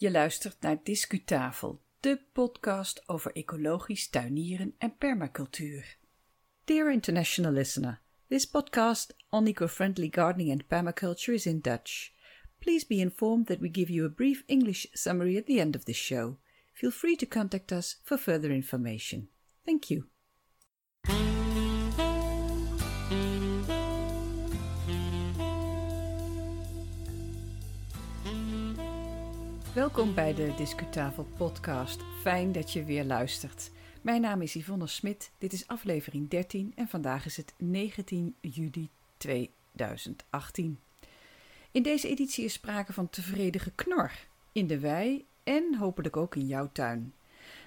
Je luistert naar Discutafel, de podcast over ecologisch tuinieren en permacultuur. Dear international listener, this podcast on eco-friendly gardening and permaculture is in Dutch. Please be informed that we give you a brief English summary at the end of the show. Feel free to contact us for further information. Thank you. Welkom bij de Discutafel podcast. Fijn dat je weer luistert. Mijn naam is Yvonne Smit. Dit is aflevering 13 en vandaag is het 19 juli 2018. In deze editie is sprake van tevreden geknor in de wei en hopelijk ook in jouw tuin.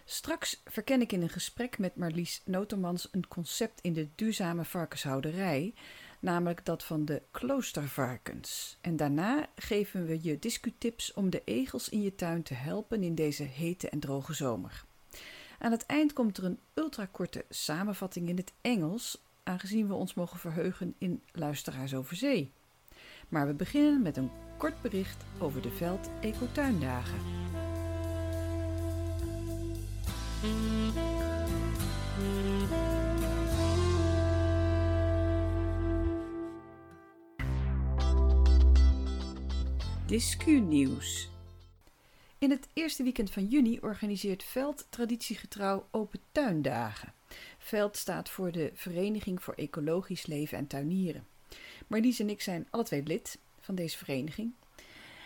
Straks verken ik in een gesprek met Marlies Notermans een concept in de duurzame varkenshouderij, namelijk dat van de kloostervarkens. En daarna geven we je discutips om de egels in je tuin te helpen in deze hete en droge zomer. Aan het eind komt er een ultrakorte samenvatting in het Engels, aangezien we ons mogen verheugen in Luisteraars over Zee. Maar we beginnen met een kort bericht over de Veld Ecotuindagen. Discu-nieuws. In het eerste weekend van juni organiseert Veld traditiegetrouw Open Tuindagen. Veld staat voor de Vereniging voor Ecologisch Leven en Tuinieren. Marlies en ik zijn alle lid van deze vereniging.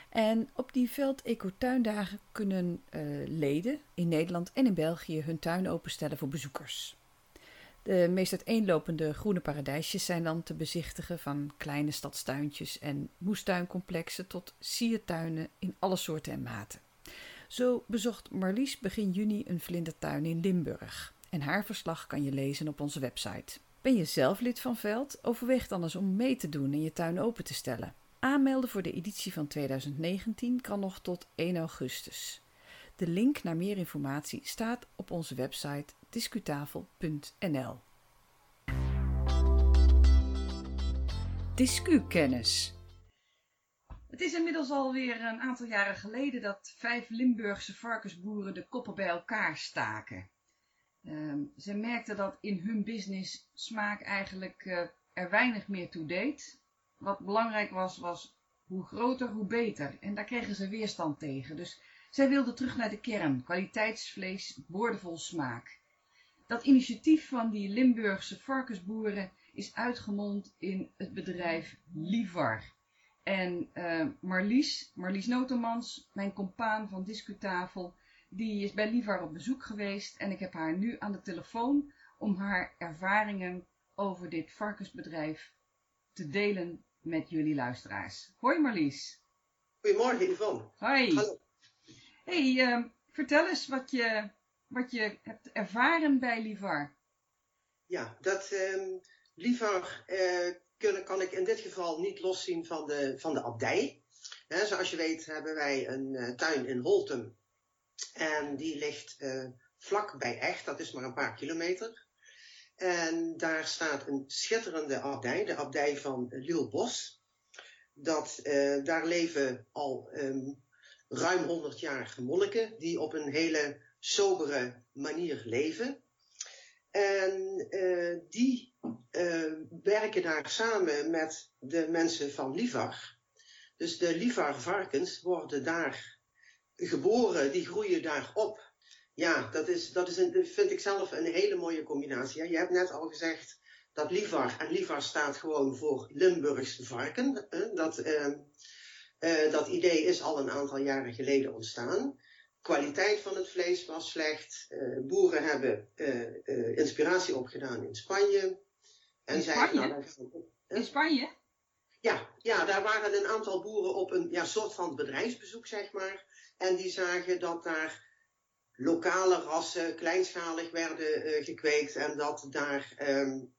En op die Veld Ecotuindagen kunnen uh, leden in Nederland en in België hun tuin openstellen voor bezoekers. De meest uiteenlopende groene paradijsjes zijn dan te bezichtigen, van kleine stadstuintjes en moestuincomplexen tot siertuinen in alle soorten en maten. Zo bezocht Marlies begin juni een vlindertuin in Limburg. En haar verslag kan je lezen op onze website. Ben je zelf lid van Veld? Overweeg dan eens om mee te doen en je tuin open te stellen. Aanmelden voor de editie van 2019 kan nog tot 1 augustus. De link naar meer informatie staat op onze website discutafel.nl. Discukennis. Het is inmiddels alweer een aantal jaren geleden dat vijf Limburgse varkensboeren de koppen bij elkaar staken. Uh, ze merkten dat in hun business smaak eigenlijk uh, er weinig meer toe deed. Wat belangrijk was, was hoe groter, hoe beter. En daar kregen ze weerstand tegen. Dus zij wilden terug naar de kern. Kwaliteitsvlees, boordevol smaak. Dat initiatief van die Limburgse varkensboeren is uitgemond in het bedrijf Livar. En uh, Marlies, Marlies Notermans, mijn compaan van Discutafel, die is bij Livar op bezoek geweest en ik heb haar nu aan de telefoon om haar ervaringen over dit varkensbedrijf te delen met jullie luisteraars. Hoi Marlies. Goedemorgen Yvonne. Hoi. Hallo. Hey, uh, vertel eens wat je, wat je hebt ervaren bij Livar. Ja, dat um, Uh, kunnen, kan ik in dit geval niet loszien van de, van de abdij. Zoals je weet hebben wij een uh, tuin in Holtum. En die ligt uh, vlak bij Echt, dat is maar een paar kilometer. En daar staat een schitterende abdij, de abdij van Lielbos. Dat, daar leven al um, ruim 100 jaar monniken die op een hele sobere manier leven. En die werken daar samen met de mensen van Livar. Dus de Livar varkens worden daar geboren, die groeien daar op. Ja, dat, is, dat is een, vind ik zelf een hele mooie combinatie. Je hebt net al gezegd dat Livar, en Livar staat gewoon voor Limburgs varken. Dat, uh, uh, dat idee is al een aantal jaren geleden ontstaan. Kwaliteit van het vlees was slecht. Boeren hebben inspiratie opgedaan in Spanje. En in Spanje? In Spanje? Ja, ja, daar waren een aantal boeren op een ja, soort van bedrijfsbezoek, zeg maar. En die zagen dat daar lokale rassen kleinschalig werden uh, gekweekt en dat daar um,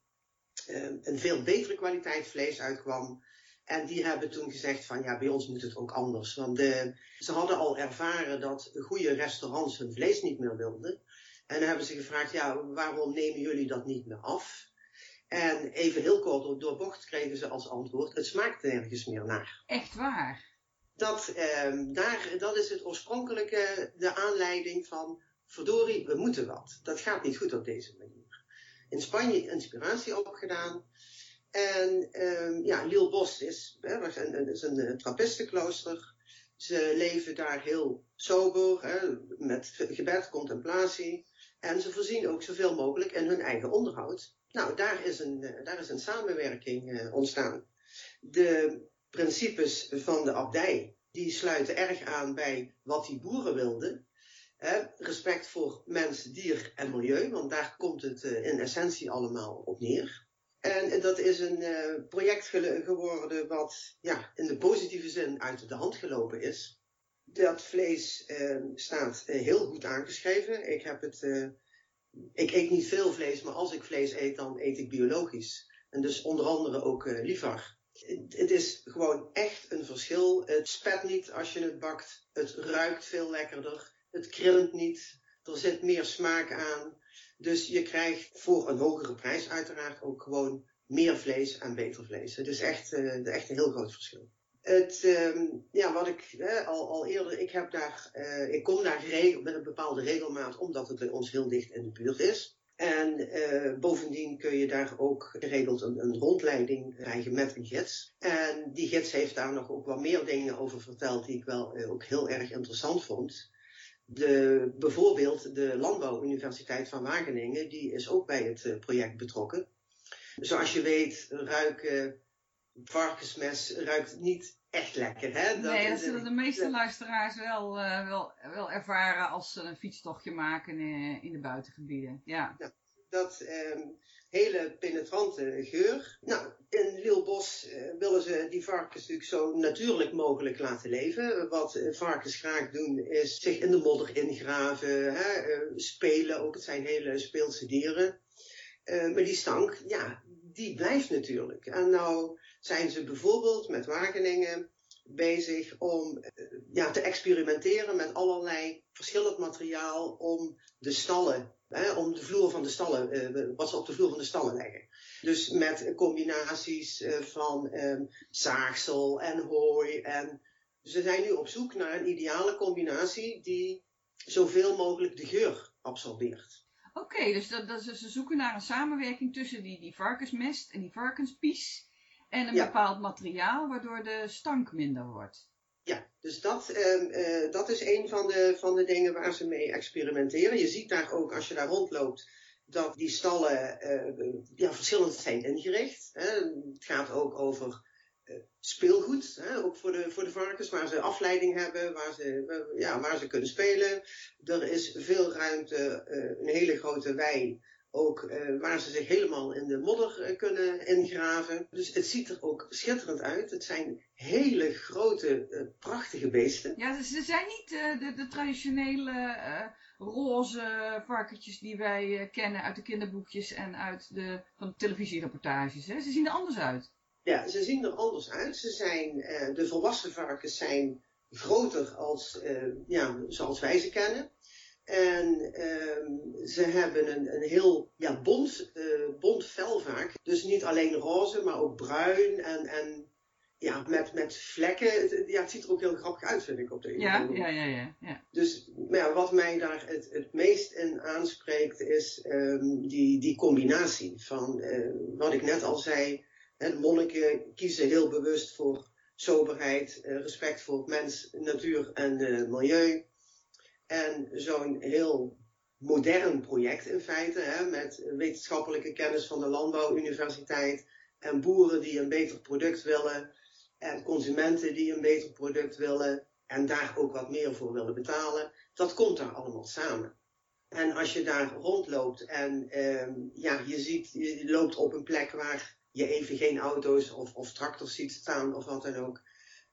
um, een veel betere kwaliteit vlees uitkwam. En die hebben toen gezegd van ja, bij ons moet het ook anders. Want de, ze hadden al ervaren dat goede restaurants hun vlees niet meer wilden. En dan hebben ze gevraagd, ja, waarom nemen jullie dat niet meer af? En even heel kort door bocht kregen ze als antwoord, het smaakt nergens meer naar. Echt waar? dat, ehm, daar, dat is het oorspronkelijke, de aanleiding van, verdorie, we moeten wat. Dat gaat niet goed op deze manier. In Spanje inspiratie opgedaan. En um, ja, Liel Bos is, hè, een, is een, een trappistenklooster. Ze leven daar heel sober, hè, met gebed, contemplatie. En ze voorzien ook zoveel mogelijk in hun eigen onderhoud. Nou, daar is een, eh, daar is een samenwerking uh, ontstaan. De principes van de abdij, die sluiten erg aan bij wat die boeren wilden. respect voor mens, dier en milieu, want daar komt het uh, in essentie allemaal op neer. En dat is een project geworden wat ja, in de positieve zin uit de hand gelopen is. Dat vlees staat heel goed aangeschreven. Ik heb het ik eet niet veel vlees, maar als ik vlees eet, dan eet ik biologisch. En dus onder andere ook uh. Het is gewoon echt een verschil. Het spet niet als je het bakt. Het ruikt veel lekkerder. Het krillend niet. Er zit meer smaak aan. Dus je krijgt voor een hogere prijs uiteraard ook gewoon meer vlees en beter vlees. Het is echt, uh, echt een heel groot verschil. Het, um, ja, wat ik al, al eerder, ik, heb daar, uh, ik kom daar met een bepaalde regelmaat, omdat het bij ons heel dicht in de buurt is. En uh, bovendien kun je daar ook geregeld een, rondleiding krijgen met een gids. En die gids heeft daar nog ook wat meer dingen over verteld die ik wel uh, ook heel erg interessant vond. De, bijvoorbeeld de Landbouwuniversiteit van Wageningen, die is ook bij het project betrokken. Zoals je weet ruiken varkensmes ruikt niet echt lekker. Hè? Dat nee, dat zullen de meeste luisteraars wel, uh, wel, wel ervaren als ze een fietstochtje maken in, in de buitengebieden. Ja. dat um, hele penetrante geur. Nou, in Lielbos uh, willen ze die varkens natuurlijk zo natuurlijk mogelijk laten leven. Wat uh, varkens graag doen is zich in de modder ingraven, hè, spelen ook. Het zijn hele speelse dieren. maar die stank, ja, die blijft natuurlijk. En nou zijn ze bijvoorbeeld met Wageningen bezig om eh, ja, te experimenteren met allerlei verschillend materiaal om de stallen, hè, om de vloer van de stallen, eh, wat ze op de vloer van de stallen leggen. Dus met combinaties eh, van eh, zaagsel en hooi. En ze zijn nu op zoek naar een ideale combinatie die zoveel mogelijk de geur absorbeert. Oké, dus dat, dat, ze zoeken naar een samenwerking tussen die, die varkensmest en die varkenspies. En een bepaald materiaal waardoor de stank minder wordt. Ja, dus dat, uh, dat is een van de, van de dingen waar ze mee experimenteren. Je ziet daar ook als je daar rondloopt dat die stallen uh, ja, verschillend zijn ingericht. Hè. Het gaat ook over uh, speelgoed, hè, ook voor de, voor de varkens, waar ze afleiding hebben, waar ze, ja, waar ze kunnen spelen. Er is veel ruimte, een hele grote wei ook uh, waar ze zich helemaal in de modder uh, kunnen ingraven. Dus het ziet er ook schitterend uit. Het zijn hele grote, uh, prachtige beesten. Ja, ze zijn niet de, de, traditionele roze varkentjes die wij kennen uit de kinderboekjes en uit de, van de televisiereportages. Hè? Ze zien er anders uit. Ja, ze zien er anders uit. Ze zijn, de volwassen varkens zijn groter als, ja, zoals wij ze kennen. En um, ze hebben een, een heel ja, bont, uh, bont vel vaak. Dus niet alleen roze, maar ook bruin en, en ja, met, met vlekken. Het, ja, het ziet er ook heel grappig uit, vind ik, op de ja, ja, ja, ja, ja. Dus ja, wat mij daar het, het meest in aanspreekt is um, die, die combinatie van uh, wat ik net al zei. Hè, de monniken kiezen heel bewust voor soberheid, uh, respect voor mens, natuur en milieu. En zo'n heel modern project in feite, hè, met wetenschappelijke kennis van de Landbouwuniversiteit en boeren die een beter product willen en consumenten die een beter product willen en daar ook wat meer voor willen betalen, dat komt daar allemaal samen. En als je daar rondloopt en eh, ja, je, ziet, je loopt op een plek waar je even geen auto's of, of tractors ziet staan of wat dan ook,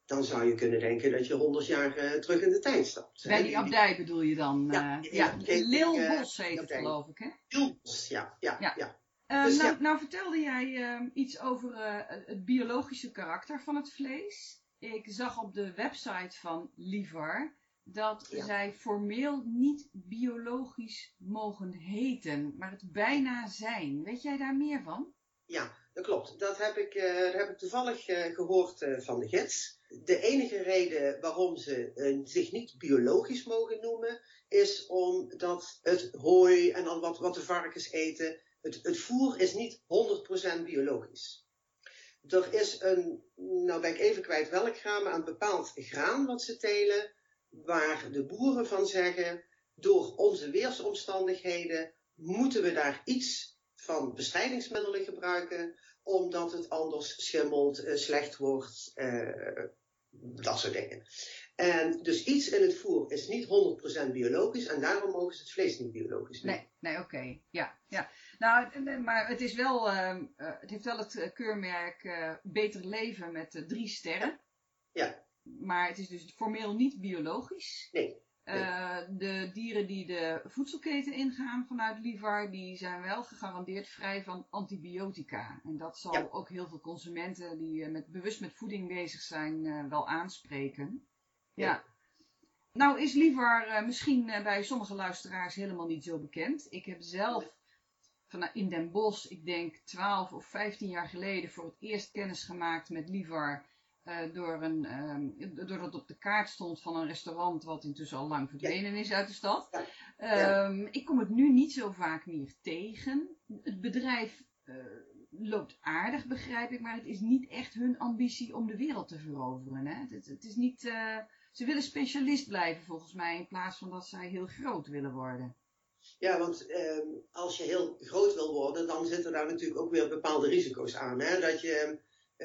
dan zou je kunnen denken dat je honderd jaar uh, terug in de tijd stapt. Bij die abdij bedoel je dan? Ja, uh, ja. Lilbos heet het geloof ik, hè? Lilbos, ja. ja, ja. ja. Uh, dus, nou, nou, vertelde jij uh, iets over het biologische karakter van het vlees. Ik zag op de website van Liver dat ja. zij formeel niet biologisch mogen heten, maar het bijna zijn. Weet jij daar meer van? Ja, dat klopt. Dat heb ik, dat heb ik toevallig gehoord van de gids. De enige reden waarom ze zich niet biologisch mogen noemen, is omdat het hooi en al wat, wat de varkens eten, het, het voer is niet 100% biologisch. Er is een, nou ben ik even kwijt welk graan, maar een bepaald graan wat ze telen, waar de boeren van zeggen, door onze weersomstandigheden moeten we daar iets van bestrijdingsmiddelen gebruiken, omdat het anders schimmelt, uh, slecht wordt, uh, dat soort dingen. En dus iets in het voer is niet 100% biologisch en daarom mogen ze het vlees niet biologisch doen. Nee, nee oké. Ja, ja. Nou, maar het, is wel, uh, het heeft wel het keurmerk uh, Beter Leven met drie sterren. Ja. Maar het is dus formeel niet biologisch. Nee. Uh, de dieren die de voedselketen ingaan vanuit Livar, die zijn wel gegarandeerd vrij van antibiotica. En dat zal ook heel veel consumenten die uh, met, bewust met voeding bezig zijn uh, wel aanspreken. Ja. ja. Nou is Livar misschien bij sommige luisteraars helemaal niet zo bekend. Ik heb zelf van, in Den Bosch, ik denk 12 of 15 jaar geleden, voor het eerst kennis gemaakt met Livar uh, door een, um, doordat het op de kaart stond van een restaurant wat intussen al lang verdwenen is uit de stad. Um, ik kom het nu niet zo vaak meer tegen. Het bedrijf uh, loopt aardig, begrijp ik, maar het is niet echt hun ambitie om de wereld te veroveren. Hè? Het, het is niet, uh, ze willen specialist blijven volgens mij in plaats van dat zij heel groot willen worden. Ja, want eh, als je heel groot wil worden, dan zitten daar natuurlijk ook weer bepaalde risico's aan. Hè? Dat je eh,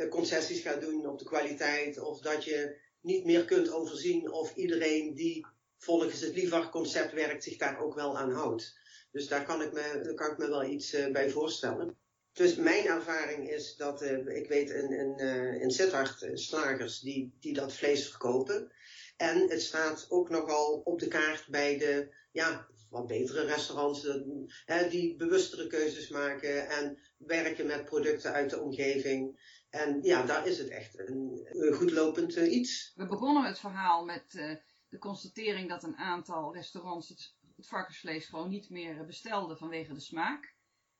concessies gaat doen op de kwaliteit, of dat je niet meer kunt overzien of iedereen die volgens het Livar-concept werkt zich daar ook wel aan houdt. Dus daar kan ik me, kan ik me wel iets uh, bij voorstellen. Dus mijn ervaring is dat, uh, ik weet in, in, uh, in slagers die, die dat vlees verkopen. En het staat ook nogal op de kaart bij de ja, wat betere restaurants hè, die bewustere keuzes maken en werken met producten uit de omgeving. En ja, daar is het echt een, een goedlopend uh, iets. We begonnen het verhaal met uh, de constatering dat een aantal restaurants het, het, varkensvlees gewoon niet meer bestelden vanwege de smaak.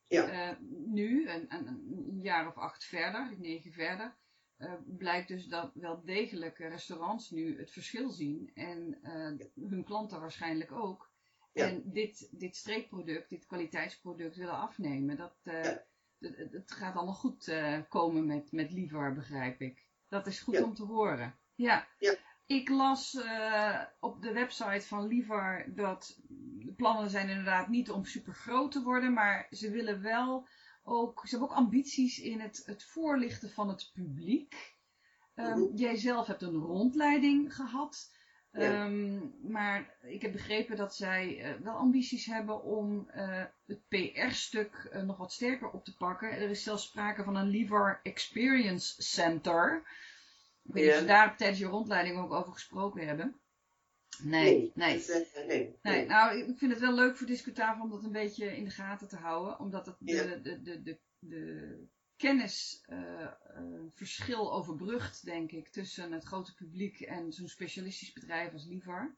Ja. Uh, nu, een, een, een, jaar of acht verder, negen verder, blijkt dus dat wel degelijk restaurants nu het verschil zien. En hun klanten waarschijnlijk ook. Ja. En dit, dit streekproduct, dit kwaliteitsproduct willen afnemen. Dat, ja het gaat allemaal goed uh, komen met, met Livar, begrijp ik. Dat is goed om te horen. Ja. ja. Ik las uh, op de website van Livar dat de plannen zijn inderdaad niet om super groot te worden, maar ze willen wel ook, ze hebben ook ambities in het, het voorlichten van het publiek. Um, Jij zelf hebt een rondleiding gehad. Um, maar ik heb begrepen dat zij uh, wel ambities hebben om uh, het PR-stuk uh, nog wat sterker op te pakken. Er is zelfs sprake van een Lever Experience Center. Ik weet niet of ze daar tijdens je rondleiding ook over gesproken hebben. Nee, nee. Nee. nee. nee. Nou, ik vind het wel leuk voor Discutafel om dat een beetje in de gaten te houden. Omdat het de, de, de, de, de kennisverschil uh, overbrugt, denk ik, tussen het grote publiek en zo'n specialistisch bedrijf als Livar.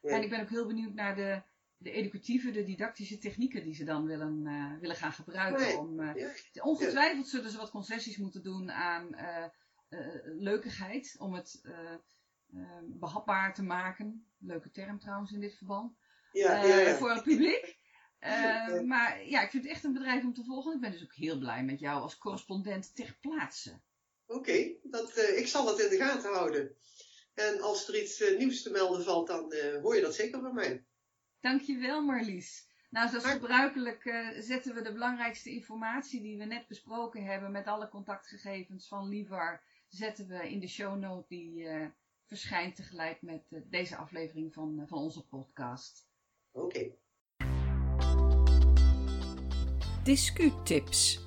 Ja. En ik ben ook heel benieuwd naar de, de educatieve, de didactische technieken die ze dan willen, uh, willen gaan gebruiken. Nee. Om, uh, ja. Ongetwijfeld zullen ze wat concessies moeten doen aan leukigheid, om het behapbaar te maken. Leuke term trouwens in dit verband. Ja, voor het publiek. Uh, maar ja, ik vind het echt een bedrijf om te volgen. Ik ben dus ook heel blij met jou als correspondent ter plaatse. Oké, okay, uh, ik zal dat in de gaten houden. En als er iets uh, nieuws te melden valt, dan hoor je dat zeker van mij. Dankjewel Marlies. Nou, zoals gebruikelijk zetten we de belangrijkste informatie die we net besproken hebben met alle contactgegevens van Livar, zetten we in de show note die verschijnt tegelijk met deze aflevering van, van onze podcast. Oké. Okay. Discutips.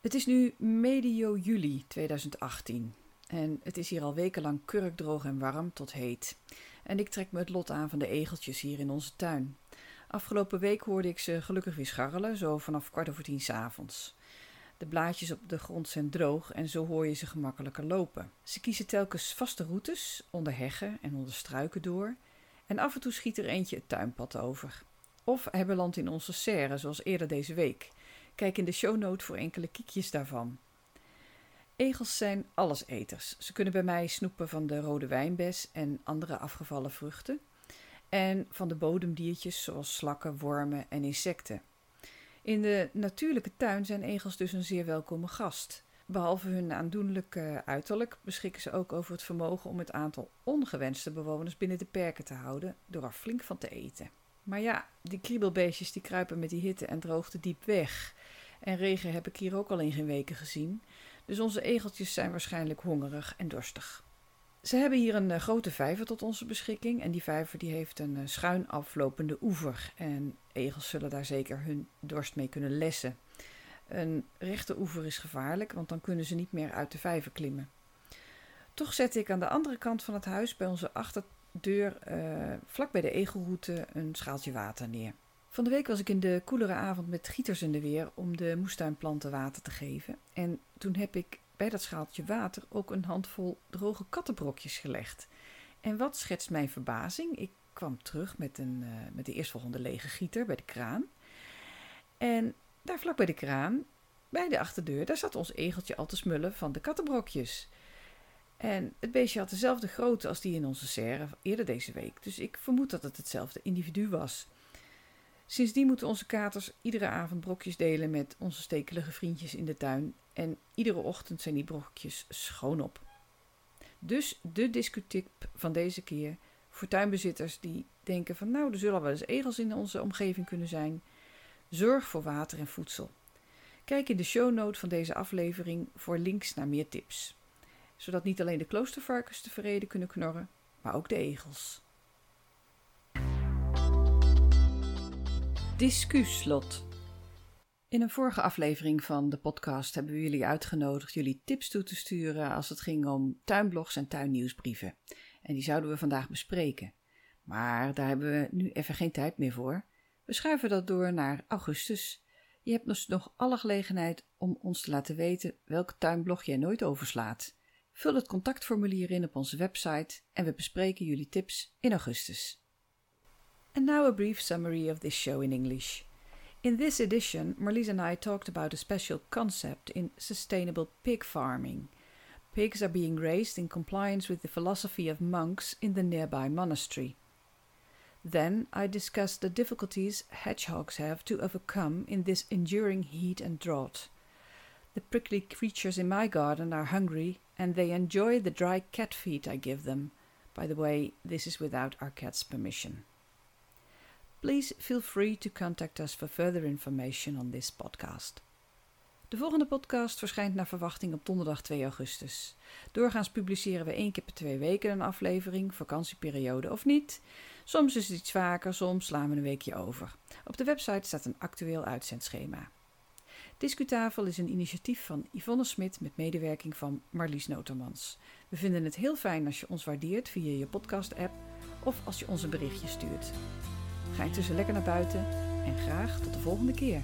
Het is nu medio juli 2018 en het is hier al wekenlang kurkdroog en warm tot heet. En ik trek me het lot aan van de egeltjes hier in onze tuin. Afgelopen week hoorde ik ze gelukkig weer scharrelen, zo vanaf kwart over tien s avonds. De blaadjes op de grond zijn droog en zo hoor je ze gemakkelijker lopen. Ze kiezen telkens vaste routes, onder heggen en onder struiken door. En af en toe schiet er eentje het tuinpad over. Of hebben land in onze serre, zoals eerder deze week. Kijk in de shownote voor enkele kiekjes daarvan. Egels zijn alleseters. Ze kunnen bij mij snoepen van de rode wijnbes en andere afgevallen vruchten. En van de bodemdiertjes zoals slakken, wormen en insecten. In de natuurlijke tuin zijn egels dus een zeer welkome gast. Behalve hun aandoenlijke uiterlijk beschikken ze ook over het vermogen om het aantal ongewenste bewoners binnen de perken te houden door er flink van te eten. Maar ja, die kriebelbeestjes die kruipen met die hitte en droogte diep weg. En regen heb ik hier ook al in geen weken gezien. Dus onze egeltjes zijn waarschijnlijk hongerig en dorstig. Ze hebben hier een uh, grote vijver tot onze beschikking. En die vijver die heeft een uh, schuin aflopende oever. En egels zullen daar zeker hun dorst mee kunnen lessen. Een rechte oever is gevaarlijk, want dan kunnen ze niet meer uit de vijver klimmen. Toch zette ik aan de andere kant van het huis bij onze achterdeur, uh, vlak bij de egelroute, een schaaltje water neer. Van de week was ik in de koelere avond met gieters in de weer om de moestuinplanten water te geven. En toen heb ik bij dat schaaltje water ook een handvol droge kattenbrokjes gelegd. En wat schetst mijn verbazing? Ik kwam terug met, een, uh, met de eerstvolgende lege gieter bij de kraan. En daar vlak bij de kraan, bij de achterdeur, daar zat ons egeltje al te smullen van de kattenbrokjes. En het beestje had dezelfde grootte als die in onze serre eerder deze week, dus ik vermoed dat het hetzelfde individu was. Sindsdien moeten onze katers iedere avond brokjes delen met onze stekelige vriendjes in de tuin. En iedere ochtend zijn die brokjes schoon op. Dus de discutip van deze keer voor tuinbezitters die denken van nou, er zullen wel eens egels in onze omgeving kunnen zijn. Zorg voor water en voedsel. Kijk in de shownote van deze aflevering voor links naar meer tips. Zodat niet alleen de kloostervarkens tevreden kunnen knorren, maar ook de egels. Discuslot. In een vorige aflevering van de podcast hebben we jullie uitgenodigd jullie tips toe te sturen als het ging om tuinblogs en tuinnieuwsbrieven. En die zouden we vandaag bespreken. Maar daar hebben we nu even geen tijd meer voor. We schuiven dat door naar augustus. Je hebt dus nog alle gelegenheid om ons te laten weten welke tuinblog jij nooit overslaat. Vul het contactformulier in op onze website en we bespreken jullie tips in augustus. And now a brief summary of this show in English. In this edition, Marlies and I talked about a special concept in sustainable pig farming. Pigs are being raised in compliance with the philosophy of monks in the nearby monastery. Then I discussed the difficulties hedgehogs have to overcome in this enduring heat and drought. The prickly creatures in my garden are hungry and they enjoy the dry cat feed I give them. By the way, this is without our cat's permission. Please feel free to contact us for further information on this podcast. De volgende podcast verschijnt naar verwachting op donderdag 2 augustus. Doorgaans publiceren we één keer per twee weken een aflevering, vakantieperiode of niet. Soms is het iets vaker, soms slaan we een weekje over. Op de website staat een actueel uitzendschema. Discutafel is een initiatief van Yvonne Smit met medewerking van Marlies Notermans. We vinden het heel fijn als je ons waardeert via je podcast-app of als je ons een berichtje stuurt. Ga intussen lekker naar buiten en graag tot de volgende keer.